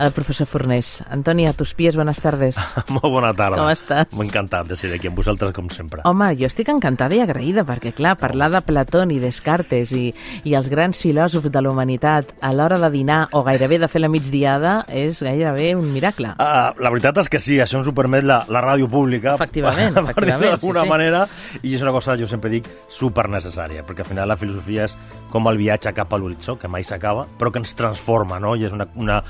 el professor Fornés. Antoni, a tus pies, buenas tardes. Molt bona tarda. Com estàs? Molt encantat de ser aquí amb vosaltres, com sempre. Home, jo estic encantada i agraïda, perquè, clar, parlar de Platón i Descartes i, i els grans filòsofs de la humanitat a l'hora de dinar o gairebé de fer la migdiada és gairebé un miracle. Uh, la veritat és que sí, això ens ho permet la, la ràdio pública. Efectivament, per, per efectivament, d'alguna sí, sí. manera, i és una cosa, jo sempre dic, super necessària, perquè al final la filosofia és com el viatge cap a l'horitzó, que mai s'acaba, però que ens transforma, no? I és una, una,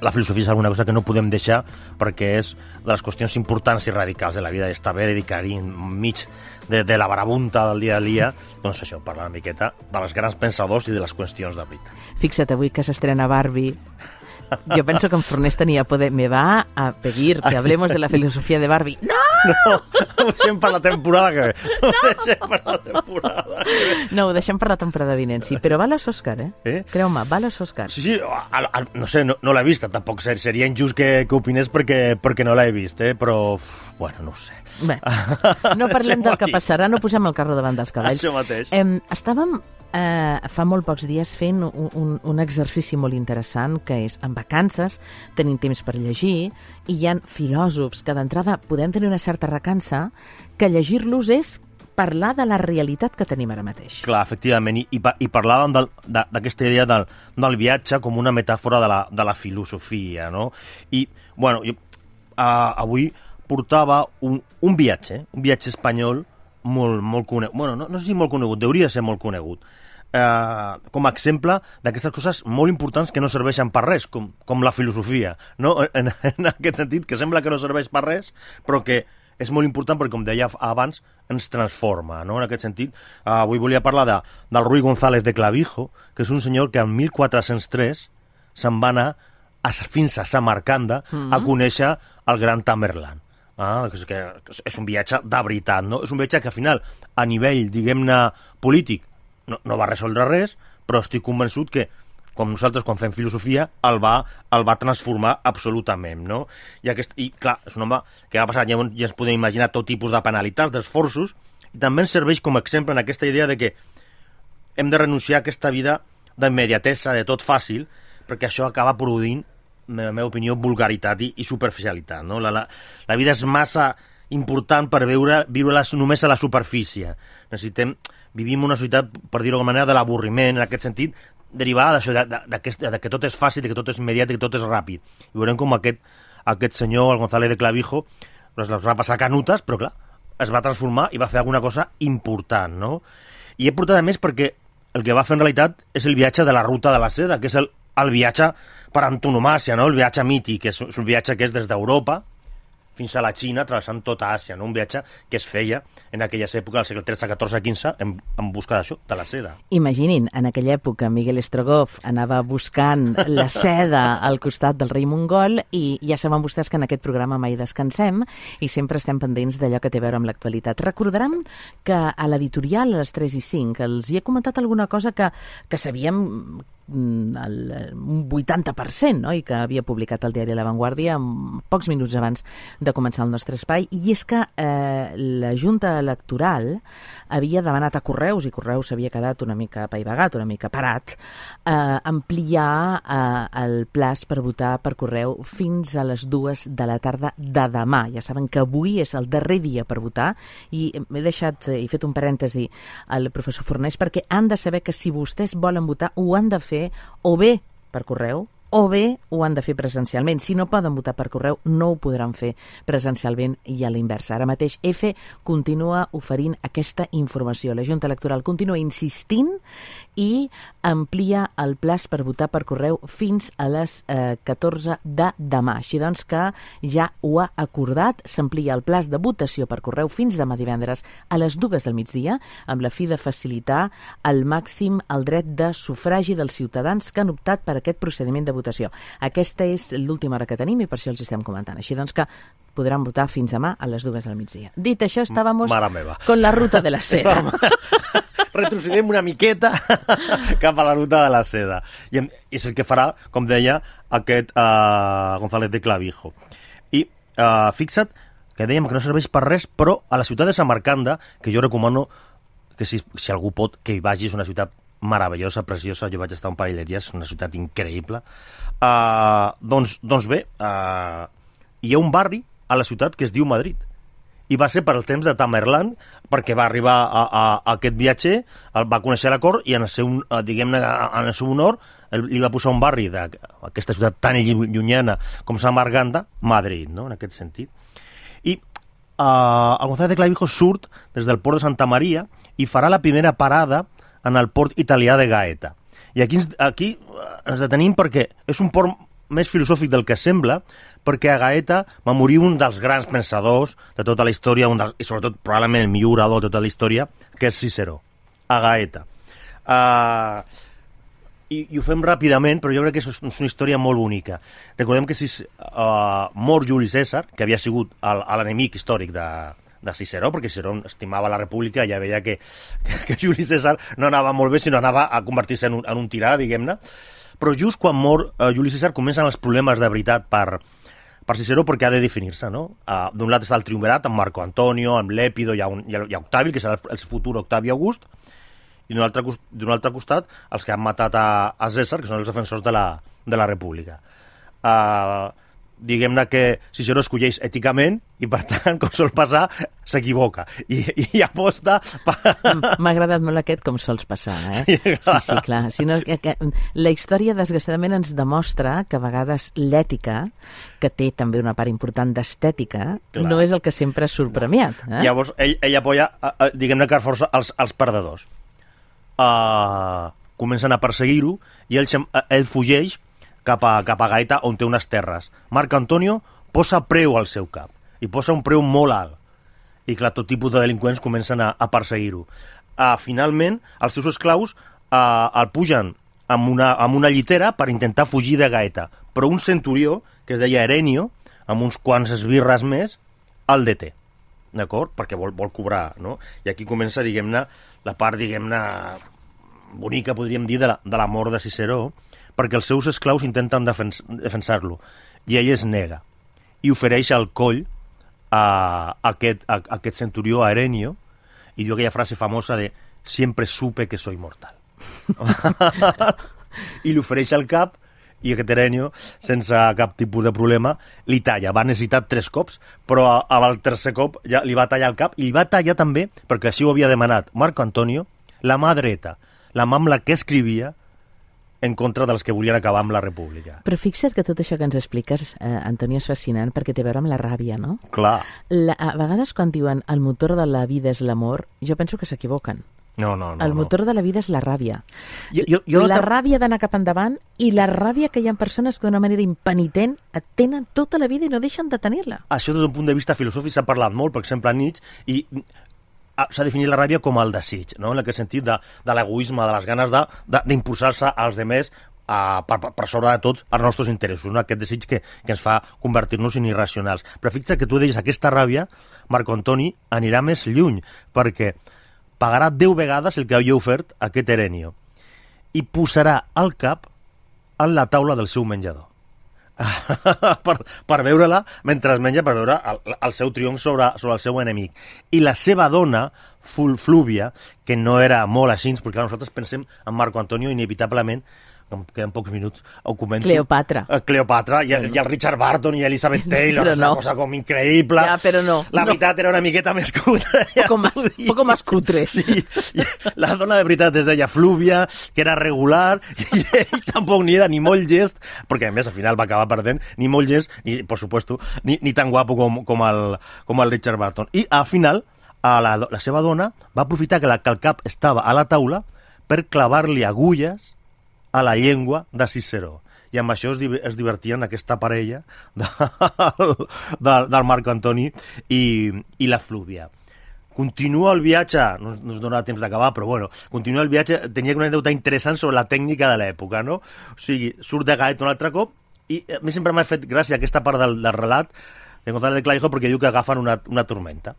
la filosofia és alguna cosa que no podem deixar perquè és de les qüestions importants i radicals de la vida està bé dedicar-hi enmig de, de la barabunta del dia a dia, doncs això, parlar una miqueta dels grans pensadors i de les qüestions de veritat. Fixa't, avui que s'estrena Barbie, yo pienso que en Fornés tenía poder. Me va a pedir que hablemos de la filosofía de Barbie. ¡No! No, ho deixem per la temporada que ve. Ho deixem per la temporada que. No, ho deixem per la temporada vinent, sí. Però va a los eh? Eh? Creu-me, va a los. Sí, sí, al, al, no sé, no, no l'he vista, tampoc ser, seria injust que, que opinés perquè, perquè no l'he vist, eh? però, uf, bueno, no ho sé. Bé, no parlem del que passarà, no posem el carro davant dels cavalls. Això mateix. Em, estàvem eh, fa molt pocs dies fent un, un, un exercici molt interessant, que és en vacances, tenim temps per llegir, i hi ha filòsofs que d'entrada podem tenir una certa recança, que llegir-los és parlar de la realitat que tenim ara mateix. Clar, efectivament, i, i, i parlàvem d'aquesta idea del, del viatge com una metàfora de la, de la filosofia, no? I, bueno, jo uh, avui portava un, un viatge, un viatge espanyol molt, molt conegut, bueno, no, no sé si molt conegut, hauria de ser molt conegut, eh, com a exemple d'aquestes coses molt importants que no serveixen per res, com, com la filosofia, no? En, en aquest sentit, que sembla que no serveix per res, però que és molt important perquè, com deia abans, ens transforma, no? En aquest sentit, eh, avui volia parlar de, del Rui González de Clavijo, que és un senyor que en 1403 se'n va anar a, fins a Samarcanda mm -hmm. a conèixer el gran Tamerlan. Ah, és, que és un viatge de veritat, no? És un viatge que al final, a nivell, diguem-ne, polític, no, no va resoldre res, però estic convençut que, com nosaltres quan fem filosofia, el va, el va transformar absolutament, no? I, aquest, i clar, és un home que ha passat, ja, ja ens podem imaginar tot tipus de penalitats, d'esforços, i també ens serveix com a exemple en aquesta idea de que hem de renunciar a aquesta vida d'immediatesa, de tot fàcil, perquè això acaba produint, la meva opinió, vulgaritat i, i superficialitat. No? La, la, la vida és massa important per veure, viure-la només a la superfície. Necessitem, vivim una societat, per dir-ho d'alguna manera, de l'avorriment, en aquest sentit, derivada d'això, de, de, d'aquest- de, que tot és fàcil, de que tot és immediat, de que tot és ràpid. I veurem com aquest, aquest senyor, el González de Clavijo, doncs les va passar canutes, però clar, es va transformar i va fer alguna cosa important, no? I he portat a més perquè el que va fer en realitat és el viatge de la ruta de la seda, que és el, el viatge per antonomàcia, no? el viatge mític, que és, és un viatge que és des d'Europa fins a la Xina, travessant tota Àsia, no? un viatge que es feia en aquelles èpoques, al segle XIII, XIV, XV, en, en busca d'això, de la seda. Imaginin, en aquella època Miguel Strogoff anava buscant la seda al costat del rei mongol i ja saben vostès que en aquest programa mai descansem i sempre estem pendents d'allò que té a veure amb l'actualitat. Recordaran que a l'editorial a les 3 i 5 els hi he comentat alguna cosa que, que sabíem el, un 80%, no? i que havia publicat el diari La Vanguardia mm, pocs minuts abans de començar el nostre espai, i és que eh, la Junta Electoral havia demanat a Correus, i Correus s'havia quedat una mica paivagat, una mica parat, eh, ampliar eh, el plaç per votar per correu fins a les dues de la tarda de demà. Ja saben que avui és el darrer dia per votar, i m'he deixat, eh, he fet un parèntesi al professor Fornés, perquè han de saber que si vostès volen votar ho han de fer o bé per correu o bé ho han de fer presencialment. Si no poden votar per correu, no ho podran fer presencialment i a l'inversa. Ara mateix EFE continua oferint aquesta informació. La Junta Electoral continua insistint i amplia el plaç per votar per correu fins a les eh, 14 de demà. Així doncs que ja ho ha acordat, s'amplia el plaç de votació per correu fins demà divendres a les dues del migdia, amb la fi de facilitar al màxim el dret de sufragi dels ciutadans que han optat per aquest procediment de votació. Aquesta és l'última hora que tenim i per això els estem comentant. Així doncs que podran votar fins demà a les dues del migdia. Dit això, estàvamos meva. con la ruta de la seda. retrocedem una miqueta cap a la ruta de la seda. I és el que farà, com deia, aquest uh, González de Clavijo. I uh, fixa't que dèiem que no serveix per res, però a la ciutat de Samarcanda, que jo recomano que si, si algú pot, que hi vagi, és una ciutat meravellosa, preciosa, jo vaig estar un parell de dies, una ciutat increïble. Uh, doncs, doncs bé, uh, hi ha un barri a la ciutat que es diu Madrid, i va ser per al temps de Tamerlan, perquè va arribar a, a, a aquest viatger, el va conèixer l'acord i en el seu, eh, diguem-ne, en el seu honor li va posar un barri d'aquesta ciutat tan llunyana com Samarganda, Madrid, no?, en aquest sentit. I uh, el González de Clavijo surt des del port de Santa Maria i farà la primera parada en el port italià de Gaeta. I aquí, aquí ens detenim perquè és un port més filosòfic del que sembla, perquè a Gaeta va morir un dels grans pensadors de tota la història, un dels, i sobretot probablement el millor orador de tota la història, que és Ciceró, a Gaeta. Uh, i, i ho fem ràpidament, però jo crec que és, és una història molt bonica. Recordem que si uh, mor Juli César, que havia sigut l'enemic històric de, de Ciceró, perquè Ciceró estimava la república i ja veia que, que, que Juli César no anava molt bé, sinó anava a convertir-se en, un, en un tirà, diguem-ne. Però just quan mor uh, Juli César comencen els problemes de veritat per, per Ciceró perquè ha de definir-se, no? Uh, D'un lado està el triumvirat amb Marco Antonio, amb Lèpido i, un, i, Octavi, que serà el, futur Octavi August, i d'un altre, altre costat els que han matat a, a César, que són els defensors de la, de la República. Uh, diguem-ne que Ciceró escolleix èticament i, per tant, com sol passar, s'equivoca i, i aposta... Per... M'ha agradat molt aquest com sols passar, eh? Sí, sí, clar. Si no, que, que, la història, desgraciadament, ens demostra que a vegades l'ètica, que té també una part important d'estètica, no és el que sempre surt premiat. Eh? Llavors, ell, ell apoya, uh, diguem-ne que força els, els perdedors. Uh, comencen a perseguir-ho i ell, ell fugeix cap a, cap a Gaeta, on té unes terres. Marc Antonio posa preu al seu cap, i posa un preu molt alt. I clar, tot tipus de delinqüents comencen a, a perseguir-ho. Uh, finalment, els seus esclaus uh, el pugen amb una, amb una llitera per intentar fugir de Gaeta. Però un centurió, que es deia Erenio, amb uns quants esbirres més, el deté. D'acord? Perquè vol, vol cobrar, no? I aquí comença, diguem-ne, la part, diguem-ne, bonica, podríem dir, de la, de la mort de Ciceró, perquè els seus esclaus intenten defens defensar-lo i ell es nega i ofereix el coll a, aquest, a, a aquest centurió, a Erenio, i diu aquella frase famosa de «Siempre supe que soy mortal». I li ofereix el cap i aquest Erenio, sense cap tipus de problema, li talla. Va necessitar tres cops, però al tercer cop ja li va tallar el cap i li va tallar també, perquè així ho havia demanat Marco Antonio, la mà dreta, la mà amb la que escrivia, en contra dels que volien acabar amb la república. Però fixa't que tot això que ens expliques, eh, Antoni, és fascinant perquè té a veure amb la ràbia, no? Clar. La, a vegades quan diuen el motor de la vida és l'amor, jo penso que s'equivoquen. No, no, no. El motor no. de la vida és la ràbia. Jo, jo, jo la ràbia d'anar cap endavant i la ràbia que hi ha persones que d'una manera impenitent et tenen tota la vida i no deixen de tenir-la. Això des d'un punt de vista filosòfic s'ha parlat molt, per exemple, a Nietzsche, i s'ha definit la ràbia com el desig, no? en aquest sentit de, de l'egoisme, de les ganes d'impulsar-se als demés uh, per, per sobre de tots els nostres interessos, no? aquest desig que, que ens fa convertir-nos en irracionals. Però fixa't que tu deies aquesta ràbia, Marco Antoni anirà més lluny, perquè pagarà 10 vegades el que havia ofert aquest Erenio i posarà el cap en la taula del seu menjador. per, per veure-la mentre es menja, per veure el, el seu triomf sobre, sobre el seu enemic. I la seva dona, Flúvia, que no era molt així, perquè nosaltres pensem en Marco Antonio inevitablement em queden pocs minuts, ho comento. Cleopatra. Uh, Cleopatra i, el, i el Richard Barton i Elizabeth Taylor, és no. una cosa com increïble. Ja, però no. La no. veritat era una miqueta més cutre. Ja poco, más, poco más cutre. Sí, la dona de veritat es deia Flúvia, que era regular, i ell tampoc ni era ni molt gest, perquè a més al final va acabar perdent, ni molt gest, ni, por supuesto, ni, ni tan guapo com, com, el, com el Richard Barton. I al final, a la, la seva dona va aprofitar que, la, que el cap estava a la taula per clavar-li agulles a la llengua de Ciceró. I amb això es, es divertien aquesta parella de, del, del Marc Antoni i, i la Flúvia. Continua el viatge, no, no es donarà temps d'acabar, però bueno, continua el viatge, tenia una anècdota interessant sobre la tècnica de l'època, no? O sigui, surt de Gaet un altre cop i a mi sempre m'ha fet gràcia aquesta part del, del relat de González de Clavijo perquè diu que agafen una, una tormenta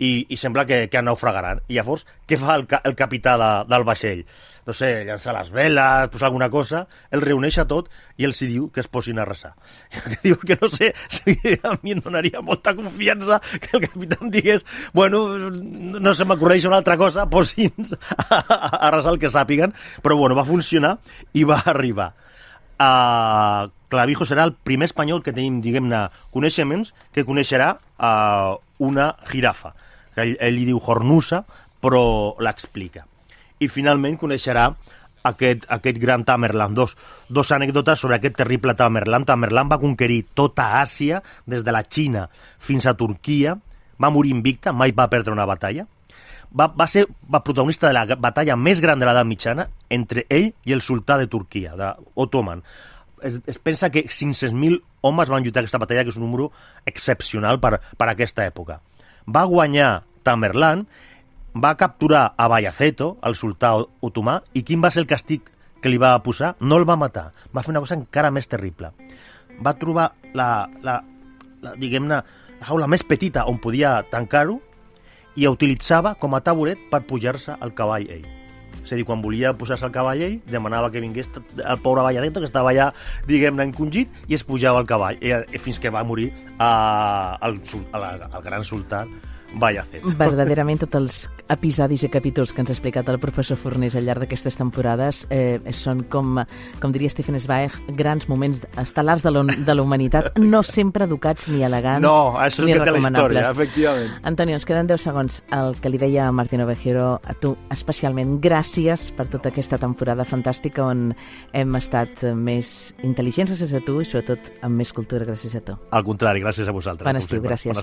i, i sembla que, que naufragaran. I llavors, què fa el, el capità de, del vaixell? No sé, llançar les veles, posar alguna cosa, el reuneix a tot i els hi diu que es posin a resar. Que diu que no sé, si a mi em donaria molta confiança que el capità em digués bueno, no se m'acudeix una altra cosa, posin a, a resar el que sàpiguen, però bueno, va funcionar i va arribar. Uh, Clavijo serà el primer espanyol que tenim, diguem-ne, coneixements que coneixerà uh, una jirafa que ell, ell li diu Hornusa, però l'explica. I finalment coneixerà aquest, aquest gran Tamerlan. Dos, dos anècdotes sobre aquest terrible Tamerlan. Tamerlan va conquerir tota Àsia, des de la Xina fins a Turquia, va morir invicta, mai va perdre una batalla. Va, va ser va protagonista de la batalla més gran de l'edat mitjana entre ell i el sultà de Turquia, d'Otoman. Es, es pensa que 500.000 homes van lluitar aquesta batalla, que és un número excepcional per, per aquesta època. Va guanyar Tamerlan va capturar a Bayaceto, el sultà otomà, i quin va ser el castig que li va posar? No el va matar, va fer una cosa encara més terrible. Va trobar la, la, la diguem-ne, la jaula més petita on podia tancar-ho i utilitzava com a taburet per pujar-se al cavall ell. És a dir, quan volia posar-se al cavall ell, demanava que vingués el pobre Bayaceto, que estava allà, diguem-ne, encongit, i es pujava al cavall, i, i fins que va morir a, al, al, al gran sultà Vaya fet. Verdaderament tots els episodis i capítols que ens ha explicat el professor Fornés al llarg d'aquestes temporades eh, són, com, com diria Stephen Zweig, grans moments estel·lars de la humanitat, no sempre educats ni elegants no, això ni és que té la història, efectivament. Antonio, ens queden 10 segons. El que li deia Martino Ovejero, a tu especialment, gràcies per tota aquesta temporada fantàstica on hem estat més intel·ligents gràcies a tu i sobretot amb més cultura gràcies a tu. Al contrari, gràcies a vosaltres. Bon estiu, gràcies.